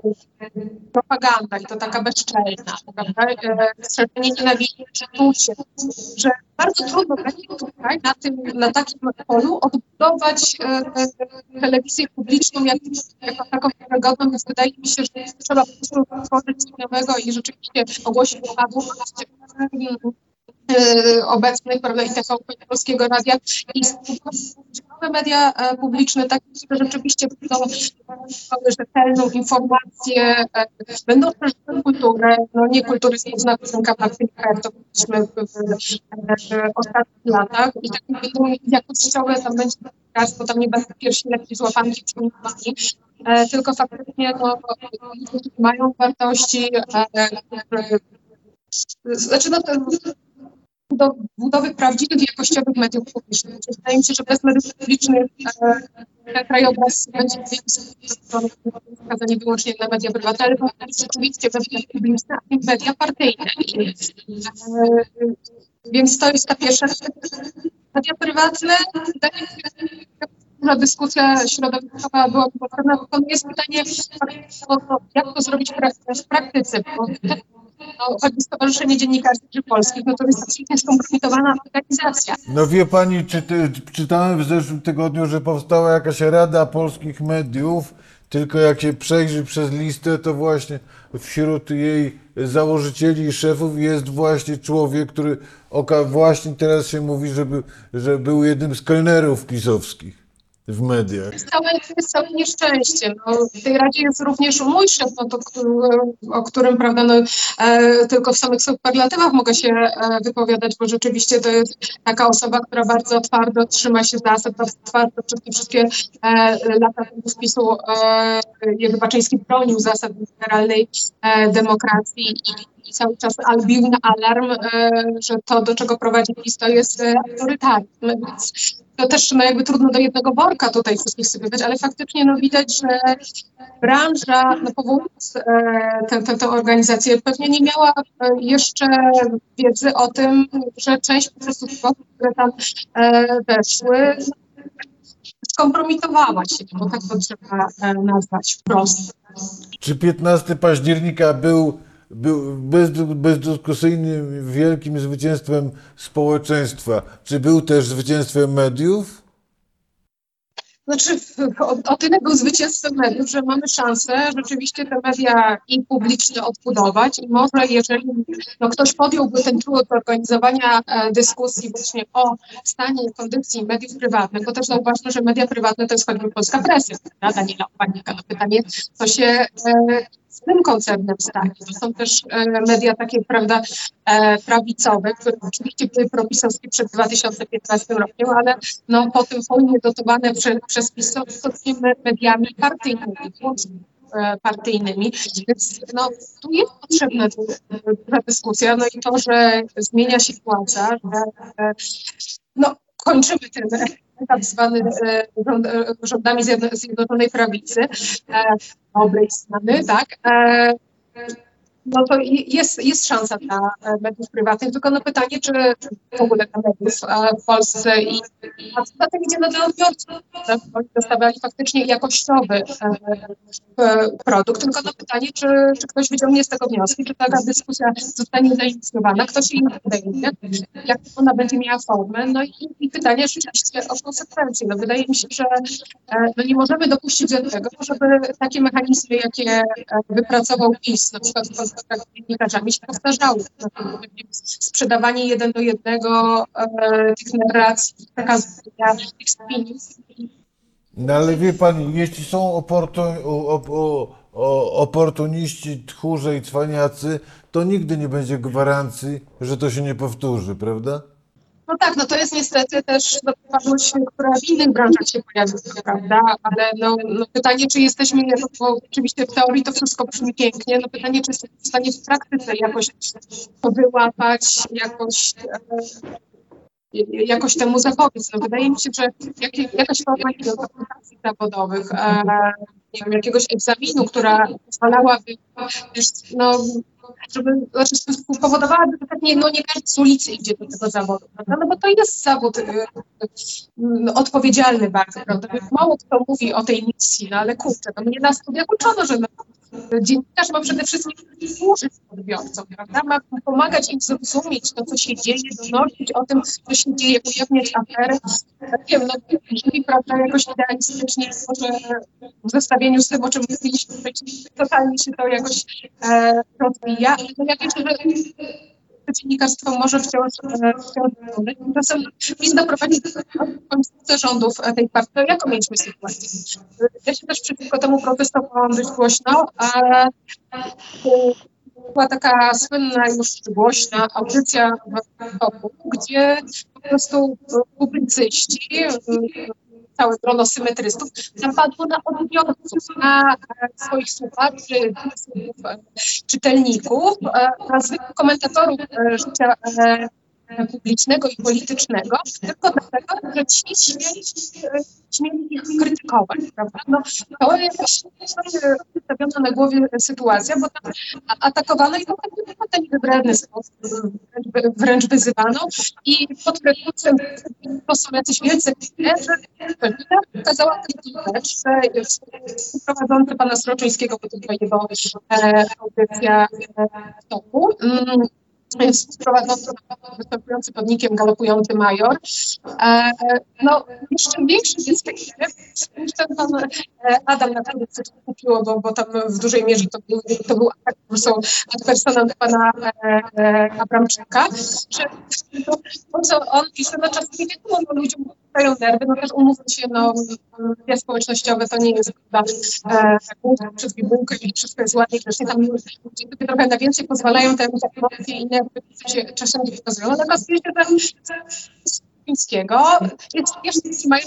propaganda i to taka bezczelna, prawda, strzeżenie nienawiści, czucie, że bardzo trudno tutaj na, tym, na takim polu odbudować e, telewizję publiczną jak, jako taką wiarygodną, więc wydaje mi się, że trzeba po prostu stworzyć coś nowego i rzeczywiście ogłosić Y, obecnych, prawda, i TVP Polskiego Radia. I nowe media e, publiczne, takie, które rzeczywiście będą rzetelną informację, e, będą też kulturę, no nie kultury z znacznika Martynka, jak to widzieliśmy w, ostatnich latach. I takie będą jakościowe, tam będzie bo tam nie będą pierwsi lekki z łapanki e, tylko faktycznie no, mają wartości, znaczy no, do budowy prawdziwych, jakościowych mediów publicznych. Wydaje mi się, że bez mediów publicznych e, ten krajobraz będzie skazany wyłącznie na media ale rzeczywiście media publiczne, a nie media partyjne. E, więc to jest ta pierwsza Media prywatne, wydaje mi się, że dyskusja środowiskowa była potrzebna, tylko jest pytanie, jak to zrobić w praktyce, bo choćby Stowarzyszenie Dziennikarzy Polskich, no to jest absolutnie skompromitowana organizacja. No wie pani, czytałem w zeszłym tygodniu, że powstała jakaś Rada Polskich Mediów, tylko jak się przejrzy przez listę, to właśnie wśród jej założycieli i szefów jest właśnie człowiek, który właśnie teraz się mówi, że, był, że był jednym z kelnerów pisowskich w mediach. Całe, całe nieszczęście. No, w tej radzie jest również mój szef, no, to, o którym prawda, no, e, tylko w samych superlatywach mogę się e, wypowiadać, bo rzeczywiście to jest taka osoba, która bardzo twardo trzyma się zasad, bardzo twardo przez te wszystkie e, lata wpisu e, Jerzy Baczyński bronił zasad generalnej e, demokracji i, cały czas albił na alarm, e, że to, do czego prowadzi PiS, to jest e, autorytaryzm. To też no, jakby trudno do jednego worka tutaj wszystkich sypywać, ale faktycznie no, widać, że branża, no, powołując e, tę, tę, organizację, pewnie nie miała jeszcze wiedzy o tym, że część po prostu kwotów, które tam weszły, skompromitowała się, bo tak to trzeba nazwać wprost. Czy 15 października był, był bez, bezdyskusyjnym wielkim zwycięstwem społeczeństwa? Czy był też zwycięstwem mediów? Znaczy, o, o tyle był zwycięstwem mediów, że mamy szansę rzeczywiście te media i publiczne odbudować i może jeżeli no, ktoś podjąłby ten trud organizowania e, dyskusji właśnie o stanie i kondycji mediów prywatnych, to też zauważmy, że media prywatne to jest choćby polska presja, prawda, Daniela Opanika. No pytanie, co się e, z tym koncernem stanie. To są też e, media takie, prawda, e, prawicowe, które oczywiście były propisowskie przed 2015 rokiem, ale no, po tym hojnie dotowane prze, przez PiS są istotnie mediami partyjnymi, e, partyjnymi, więc no, tu jest potrzebna ta dyskusja, no i to, że zmienia się władza, że no, kończymy ten tak zwany e, rząd, e, rządami Zjedno- Zjednoczonej Prawicy, e, dobrej strony, tak, e, no to jest, jest szansa dla e, mediów prywatnych, tylko no pytanie, czy w ogóle dla mediów e, w Polsce i a co za tym idzie no dla odbiorców? Oni faktycznie jakościowy e, produkt, tylko no pytanie, czy, czy ktoś wyciągnie z tego wnioski, czy taka dyskusja zostanie zainicjowana, kto się jej podejmie, jak ona będzie miała formę, no i, i pytanie rzeczywiście o konsekwencje. No wydaje mi się, że no nie możemy dopuścić do tego, żeby takie mechanizmy, jakie wypracował PiS, na przykład kontaktach z dziennikarzami, się będzie Sprzedawanie jeden do jednego e, tych narracji, przekazywania tych spinów. No ale wie pani, jeśli są oportu, o, o, o, oportuniści, tchórze i cwaniacy, to nigdy nie będzie gwarancji, że to się nie powtórzy, prawda? No tak, no to jest niestety też przypadłość, która w innych branżach się pojawia, prawda? Ale no, no pytanie, czy jesteśmy, no, bo oczywiście w teorii to wszystko brzmi pięknie, no pytanie, czy jesteśmy w stanie w praktyce jakoś to wyłapać, jakoś, e, jakoś temu zapobiec. No wydaje mi się, że jak, jakaś forma kwalifikacji zawodowych, e, nie wiem, jakiegoś egzaminu, która pozwalałaby też, no, żeby, znaczy spowodowałaby, że pewnie no, nie każdy z ulicy idzie do tego zawodu, prawda? No bo to jest zawód y, y, odpowiedzialny bardzo, prawda? Mało kto mówi o tej misji, no ale kurczę, no mnie na studiach uczono, że no, dziennikarz ma przede wszystkim służyć odbiorcom, prawda? Ma pomagać im zrozumieć to, co się dzieje, donosić o tym, co się dzieje, ujawniać afery. Nie wiem, no brzmi, prawda, jakoś idealistycznie, może w zestawieniu z tym, o czym mówiliśmy, totalnie się to jakoś e, rozwija. Ja wierzę, że dziennikarstwo może wciąż, e, wciąż służyć. Tymczasem PiS doprowadzi do końca rządów e, tej partii. To jaką mieliśmy sytuację? Ja się też przeciwko temu protestowałam dość głośno, ale była taka słynna już głośna audycja w toku, gdzie po prostu publicyści, całe grono symetrystów napadło na odbiorców, na e, swoich słuchaczy, słuchaczy, czytelników, e, na zwykłych komentatorów e, życia e, publicznego i politycznego, tylko dlatego, że ci śmieli, ich krytykować, prawda? No, to jest przedstawiona na głowie sytuacja, bo tam atakowano i to w ten wybredny sposób, wręcz, wręcz wyzywano i pod pretekstem to są jacyś wielcy że okazała rzecz, że prowadzący pana Sroczyńskiego, bo to była jego e, audycja e, w toku, mm, prowadzący występujący pod nikiem galopujący major. E, no, jeszcze większy jest taki niż ten pan e, Adam na pewno coś kupiło, bo, bo tam w dużej mierze to to był atak są ad personam pana e, e, Abramczyka, że to, to, co on pisze, no czasem nie wiadomo, no ludziom stają nerwy, no też umówmy się, no media społecznościowe to nie jest prawda, e, przez bibułkę i wszystko jest ładnie, zresztą tam ludzie trochę na więcej pozwalają te emocje i nerwy się czasem nie pokazują. Natomiast jest że Fińskiego, więc jeszcze mają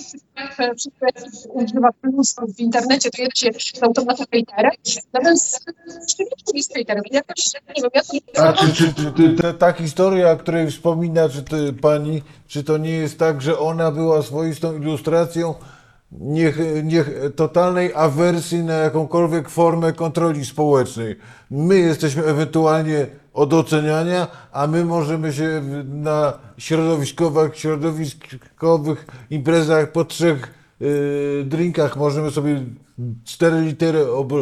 wszystko, używa mnóstwo w internecie, to jest się z automatu hejterem, natomiast rzeczywiście jest hejterem. Jakoś, nie wiem, ja A czy, ta, ta historia, o której wspomina czy to, pani, czy to nie jest tak, że ona była swoistą ilustracją niech, niech totalnej awersji na jakąkolwiek formę kontroli społecznej. My jesteśmy ewentualnie od oceniania, a my możemy się na środowiskowych, środowiskowych imprezach po trzech y, drinkach możemy sobie cztery litery ob, y,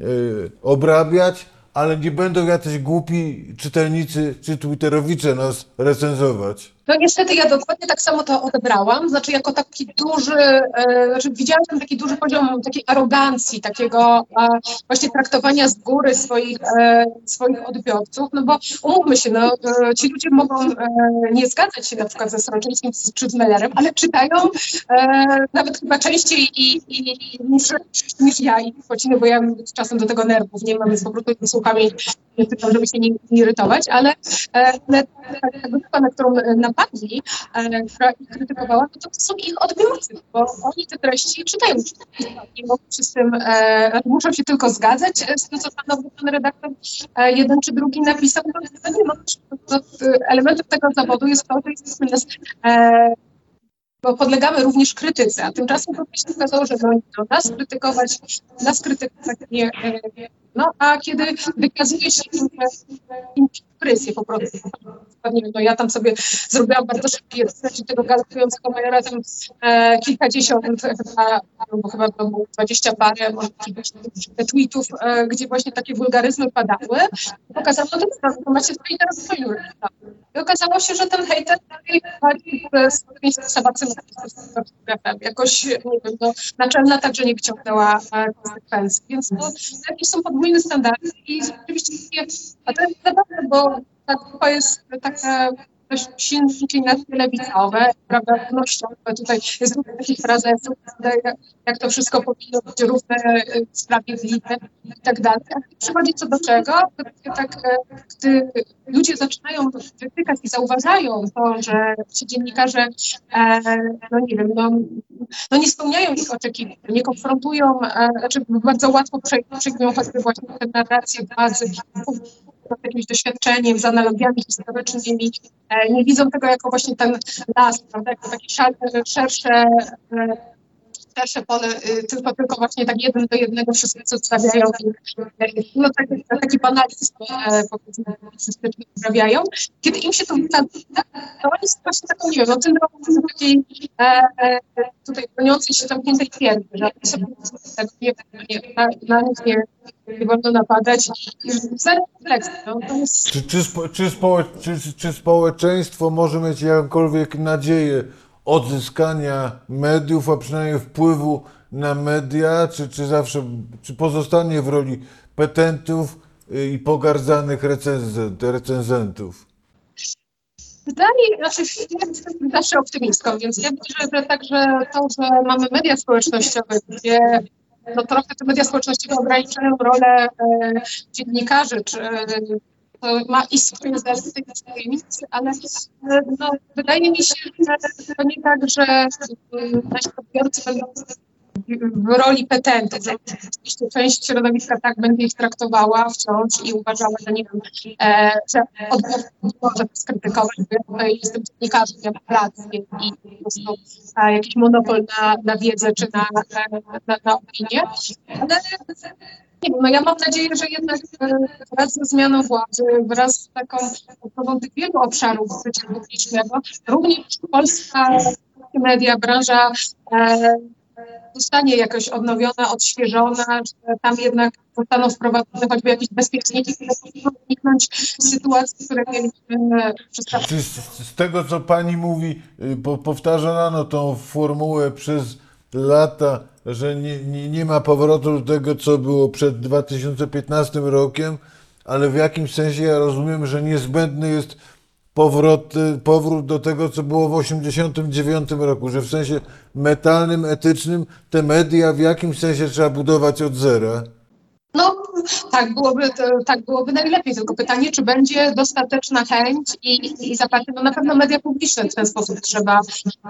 y, obrabiać, ale nie będą jacyś głupi czytelnicy czy twitterowicze nas recenzować. No niestety ja dokładnie tak samo to odebrałam, znaczy jako taki duży, e, znaczy widziałam tam taki duży poziom takiej arogancji, takiego e, właśnie traktowania z góry swoich, e, swoich odbiorców, no bo umówmy się, no ci ludzie mogą nie zgadzać się na przykład ze Sroczyńskim czy z Mellerem, ale czytają nawet chyba częściej i, i, niż, niż ja i Chociny, bo ja czasem do tego nerwów nie mam, więc po prostu słucham i żeby się nie, nie irytować, ale, ale grupa, na którą na napadli, e, która ich krytykowała, to, są ich odbiorcy, bo oni te treści czytają. Nie mogą się z tym, e, muszą się tylko zgadzać z tym, co pan, pan redaktor e, jeden czy drugi napisał. No, nie, no, elementem tego zawodu jest to, że jesteśmy nas, e, bo podlegamy również krytyce, a tymczasem prostu okazało, że no, nas krytykować, nas krytykować nie, no, a kiedy wykazuje się im, im presję po prostu. Nie wiem, no ja tam sobie zrobiłam bardzo szybki research tego galopującego majora, tam e, kilkadziesiąt, chyba, albo chyba to było dwadzieścia parę, może tweetów, e, gdzie właśnie takie wulgaryzmy padały. Pokazało to, że to macie tutaj teraz sojusz. I okazało się, że ten hejter bardziej sabacy jakoś, nie wiem, no, naczelna także nie wyciągnęła e, konsekwencji. Więc to jakieś są podwójne standardy i rzeczywiście, a to jest zabawne, bo ta grupa jest taka inklinacje lewicowe, prawda, równościowe. Tutaj jest dużo takich frazesów, jak to wszystko powinno być równe, y, sprawiedliwe i tak dalej. Przychodzi co do czego, tak, e, gdy ludzie zaczynają wytykać i zauważają to, że ci dziennikarze, e, no nie wiem, no, no nie spełniają ich oczekiwań, nie konfrontują, e, znaczy bardzo łatwo przejmują choćby właśnie tę narrację z jakimś doświadczeniem, z analogiami historycznymi, e, nie widzą tego jako właśnie ten las, prawda, jako takie szersze e, szersze pole, y, tylko, tylko właśnie tak jeden do jednego wszystko przedstawiają i no, taki, taki banalizm e, powiedzmy publicystyczny uprawiają. Kiedy im się to wyda, to oni są właśnie taką, nie wiem, no tym robią takiej e, tutaj broniącej się zamkniętej twierdzy, że oni sobie tak nie, na, nich nie, nie wolno napadać. No, czy, czy, spo, czy, spo, czy, czy społeczeństwo może mieć jakąkolwiek nadzieję odzyskania mediów, a przynajmniej wpływu na media, czy, czy zawsze, czy pozostanie w roli petentów y, i pogardzanych recenzentów? Wydaje, znaczy ja jestem zawsze optymistką, więc ja myślę, że także to, że mamy media społecznościowe, gdzie no trochę te media społecznościowe ograniczają rolę e, dziennikarzy, czy to ma i swoje zalety i miejsce, ale no, wydaje mi się, że to nie tak, że nasi odbiorcy będą w roli petentów. Oczywiście część środowiska tak będzie ich traktowała wciąż i uważała, że nie wiem, e, że odgłosy może skrytykować, bo ja tutaj jestem dziennikarzem, ja mam i po prostu e, jakiś monopol na, na wiedzę czy na, na, na opinię. Ale no ja mam nadzieję, że jednak e, wraz ze zmianą władzy, wraz z taką odbudową tych wielu obszarów życia publicznego, również polska media, branża e, zostanie jakoś odnowiona, odświeżona, że tam jednak zostaną wprowadzone choćby jakieś bezpieczniki, które pozwolą uniknąć sytuacji, które mieliśmy przez czas. Czy z, z tego, co pani mówi, y, bo powtarzano tą formułę przez lata, że nie, nie, nie ma powrotu do tego, co było przed 2015 rokiem, ale w jakimś sensie ja rozumiem, że niezbędny jest powrót, y, powrót do tego, co było w 89 roku, że w sensie metalnym, etycznym te media w jakimś sensie trzeba budować od zera. Tak byłoby, to, tak byłoby najlepiej, tylko pytanie, czy będzie dostateczna chęć i, i zaparcie, no na pewno media publiczne w ten sposób trzeba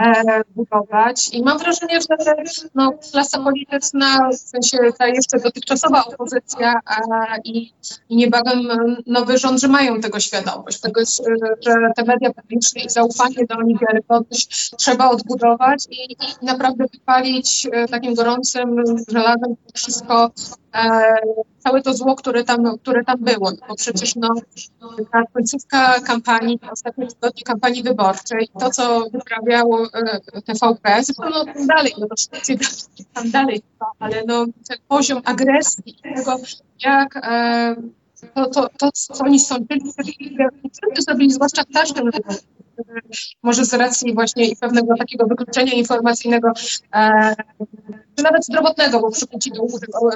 e, budować. I mam wrażenie, że no, klasa polityczna, w sensie ta jeszcze dotychczasowa opozycja a, i, i niebawem nowy rząd, że mają tego świadomość, tego, e, że te media publiczne i zaufanie do nich, wiarygodność trzeba odbudować i, i naprawdę wypalić e, takim gorącym żelazem wszystko, e, całe to zło, które tam, które tam było. No, bo przecież no, ta końcówka kampanii, ostatnie tygodnie kampanii wyborczej, to co wyprawiało e, TVP, no, tam dalej, no to wszyscy tam dalej, ale no, ten poziom agresji tego, jak e, to, to, to, co oni sądzili, co zrobili, zwłaszcza w każdym wyborze, może z racji właśnie i pewnego takiego wykluczenia informacyjnego, e, czy nawet zdrowotnego, bo przy Putinu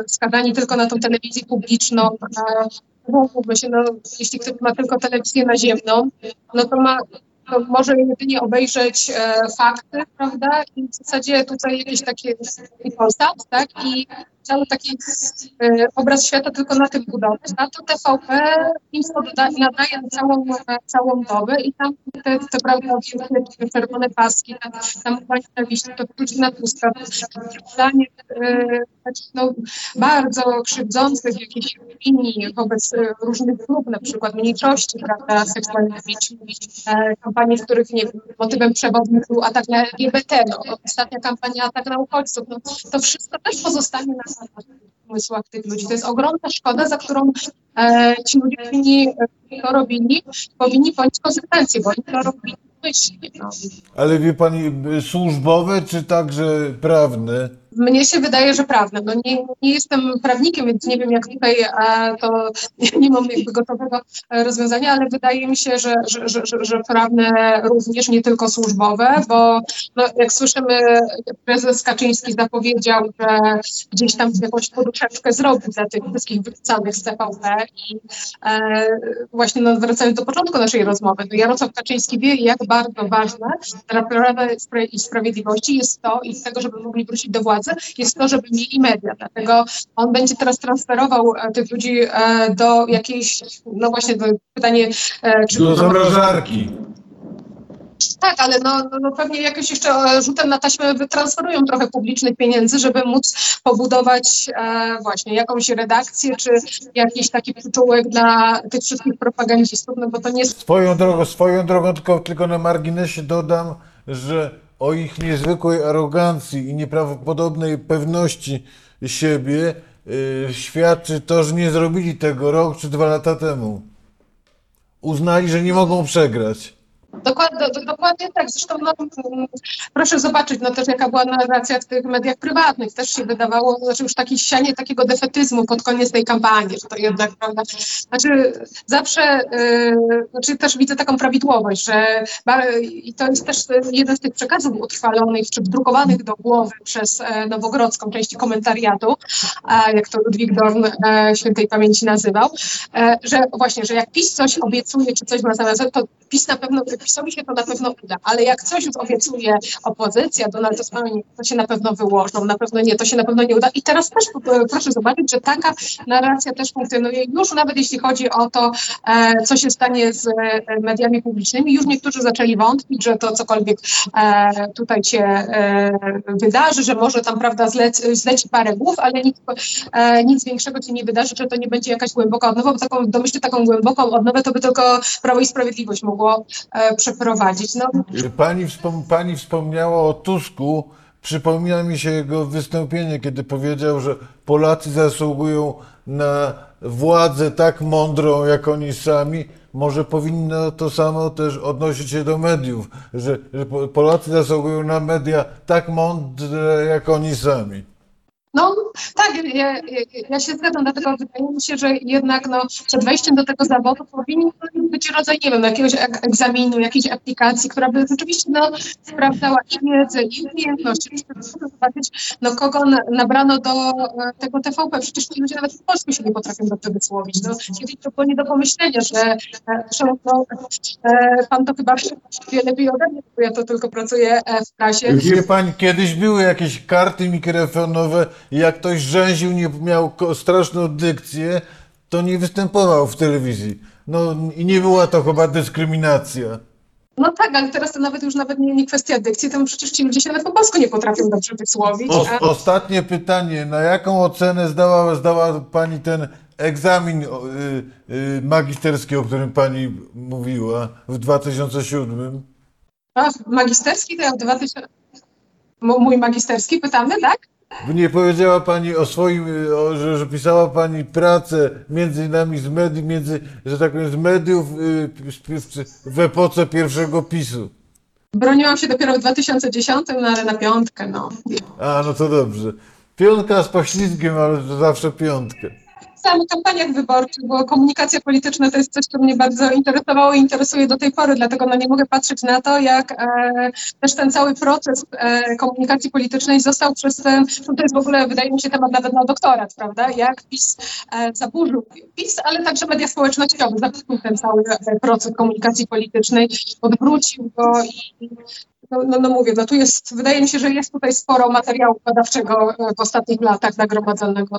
skazani tylko na tą telewizję publiczną, e, się, no, jeśli ktoś ma tylko telewizję naziemną, no to ma może jedynie obejrzeć e, fakty, prawda? I w zasadzie tutaj jakieś takie Polsat, tak? I cały taki e, obraz świata tylko na tym budować. A to TVP doda- nadaje na całą, na całą dobę i tam te, te prawda, czerwone paski, tam, tam nienawiści, to ludzi na Tuska, zdanie e, no, bardzo krzywdzących jakichś opinii wobec e, różnych grup, na przykład mniejszości, prawda, seksualnych, e, kampanii, w których nie motywem przewodnim był atak na LGBT, no, ostatnia kampania atak na uchodźców, no, to wszystko też pozostanie na umysłach tych ludzi. To jest ogromna szkoda, za którą e, ci ludzie powinni, e, to robili, powinni ponieść konsekwencje, bo oni to robili myślnie. No. Ale wie pani, służbowe czy także prawne? Mnie się wydaje, że prawne. No nie, nie jestem prawnikiem, więc nie wiem, jak tutaj to nie mam jakby gotowego e, rozwiązania, ale wydaje mi się, że, że, że, że, prawne również, nie tylko służbowe, bo no, jak słyszymy, prezes Kaczyński zapowiedział, że gdzieś tam jakąś poduszeczkę zrobił dla tych wszystkich wypisanych z TVP i e, właśnie no, wracając do początku naszej rozmowy, no Jarosław Kaczyński wie, jak bardzo ważne dla Prawa i Sprawiedliwości jest to i z tego, żeby mogli wrócić do władzy, jest to, żeby mieli media. Dlatego on będzie teraz transferował e, tych ludzi e, do jakiejś, no właśnie to pytanie, e, czy... Do zamrażarki. Tak, ale no, no, no pewnie jakoś jeszcze rzutem na taśmę wytransferują trochę publicznych pieniędzy, żeby móc pobudować e, właśnie jakąś redakcję, czy jakiś taki przyczółek dla tych wszystkich propagandzistów, no bo to nie jest Swoją drogą, swoją drogą, tylko, tylko na marginesie dodam, że o ich niezwykłej arogancji i nieprawdopodobnej pewności siebie y, świadczy to, że nie zrobili tego rok czy dwa lata temu. Uznali, że nie mogą przegrać. Dokładnie, do, dokładnie tak. Zresztą no, proszę zobaczyć no, też jaka była narracja w tych mediach prywatnych. Też się wydawało, znaczy już takie sianie takiego defetyzmu pod koniec tej kampanii, że to jednak, prawda, znaczy zawsze, yy, znaczy też widzę taką prawidłowość, że i to jest też jeden z tych przekazów utrwalonych czy wdrukowanych do głowy przez e, Nowogrodzką część komentariatu, a jak to Ludwik Dorn e, świętej pamięci nazywał, e, że właśnie, że jak PiS coś obiecuje czy coś ma zamiast, to PiS na pewno PiSowi się to na pewno uda, ale jak coś już obiecuje opozycja, Donald Tusk, to się na pewno wyłożą, na pewno nie, to się na pewno nie uda. I teraz też e, proszę zobaczyć, że taka narracja też funkcjonuje już nawet jeśli chodzi o to, e, co się stanie z e, mediami publicznymi. Już niektórzy zaczęli wątpić, że to cokolwiek tutaj się wydarzy, że może tam, prawda, zleci, zleci parę głów, ale nic, nic większego się nie wydarzy, że to nie będzie jakaś głęboka odnowa, bo taką, domyślnie taką głęboką odnowę to by tylko Prawo i Sprawiedliwość mogło przeprowadzić. No, Pani, wspom- pani wspomniała o Tusku. Przypomina mi się jego wystąpienie, kiedy powiedział, że Polacy zasługują na władzę tak mądrą, jak oni sami. Może powinno to samo też odnosić się do mediów, że, że Po- Polacy zasługują na media tak mądre, jak oni sami. No tak, ja, ja, się zgadzam, dlatego wydaje mi się, że jednak no, przed wejściem do tego zawodu powinien być rodzaj, nie wiem, jakiegoś egzaminu, jakiejś aplikacji, która by rzeczywiście no, sprawdzała i wiedzę, i umiejętności. Zobaczyć, no, kogo na, nabrano do e, tego TVP. Przecież ci ludzie nawet w Polsku się nie potrafią dobrze wysłowić. No, kiedyś to było nie do pomyślenia, że e, e, pan to chyba wie lepiej ode mnie, bo ja to tylko pracuję w prasie. Wie pani, kiedyś były jakieś karty mikrofonowe i jak ktoś rzęził, nie miał straszną dykcję, to nie występował w telewizji. No i nie była to chyba dyskryminacja. No tak, ale teraz to nawet już nawet nie, nie kwestia dykcji, to przecież ci ludzie się nawet po polsku nie potrafią dobrze wysłowić. O, A, ostatnie pytanie. Na jaką ocenę zdała, zdała pani ten egzamin y, y, magisterski, o którym pani mówiła w 2007? a magisterski to ja w 2000... Mo- Mój magisterski, pytamy, tak? Nie powiedziała pani o swoim, o, że, że pisała pani pracę między nami z mediów, między, że tak powiem, z mediów y, w- w epoce pierwszego PiSu. Broniłam się dopiero w 2010, no ale na piątkę, no. A, no to dobrze. Piątka z poślizgiem, ale zawsze piątkę. W samych kampaniach wyborczych, bo komunikacja polityczna to jest coś, co mnie bardzo interesowało i interesuje do tej pory, dlatego no nie mogę patrzeć na to, jak e, też ten cały proces e, komunikacji politycznej został przez ten, no to jest w ogóle, wydaje mi się, temat nawet na doktorat, prawda, jak PiS e, zaburzył PiS, ale także media społecznościowe, zaburzył ten cały e, proces komunikacji politycznej, odwrócił go i no, no, no mówię, no tu jest, wydaje mi się, że jest tutaj sporo materiału badawczego e, w ostatnich latach nagromadzonego.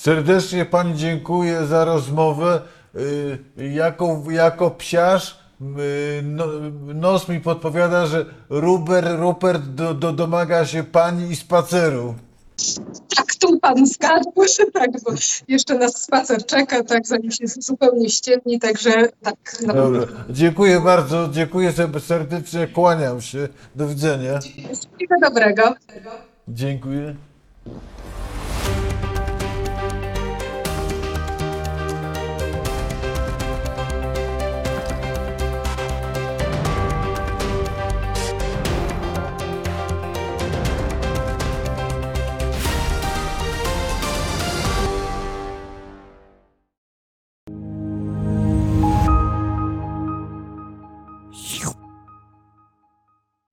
Serdecznie pani dziękuję za rozmowę. Y, Jako, jako psiarz y, no, nos mi podpowiada, że Ruber, Rupert do, do, domaga się pani i spaceru. Tak, tu pan zgadł, że tak, bo jeszcze nas spacer czeka, tak, zanim się zupełnie ściemni, także tak. No. Dobra. Dziękuję bardzo, dziękuję sobie serdecznie, kłaniam się. Do widzenia. Wszystkiego dobrego. Dziękuję.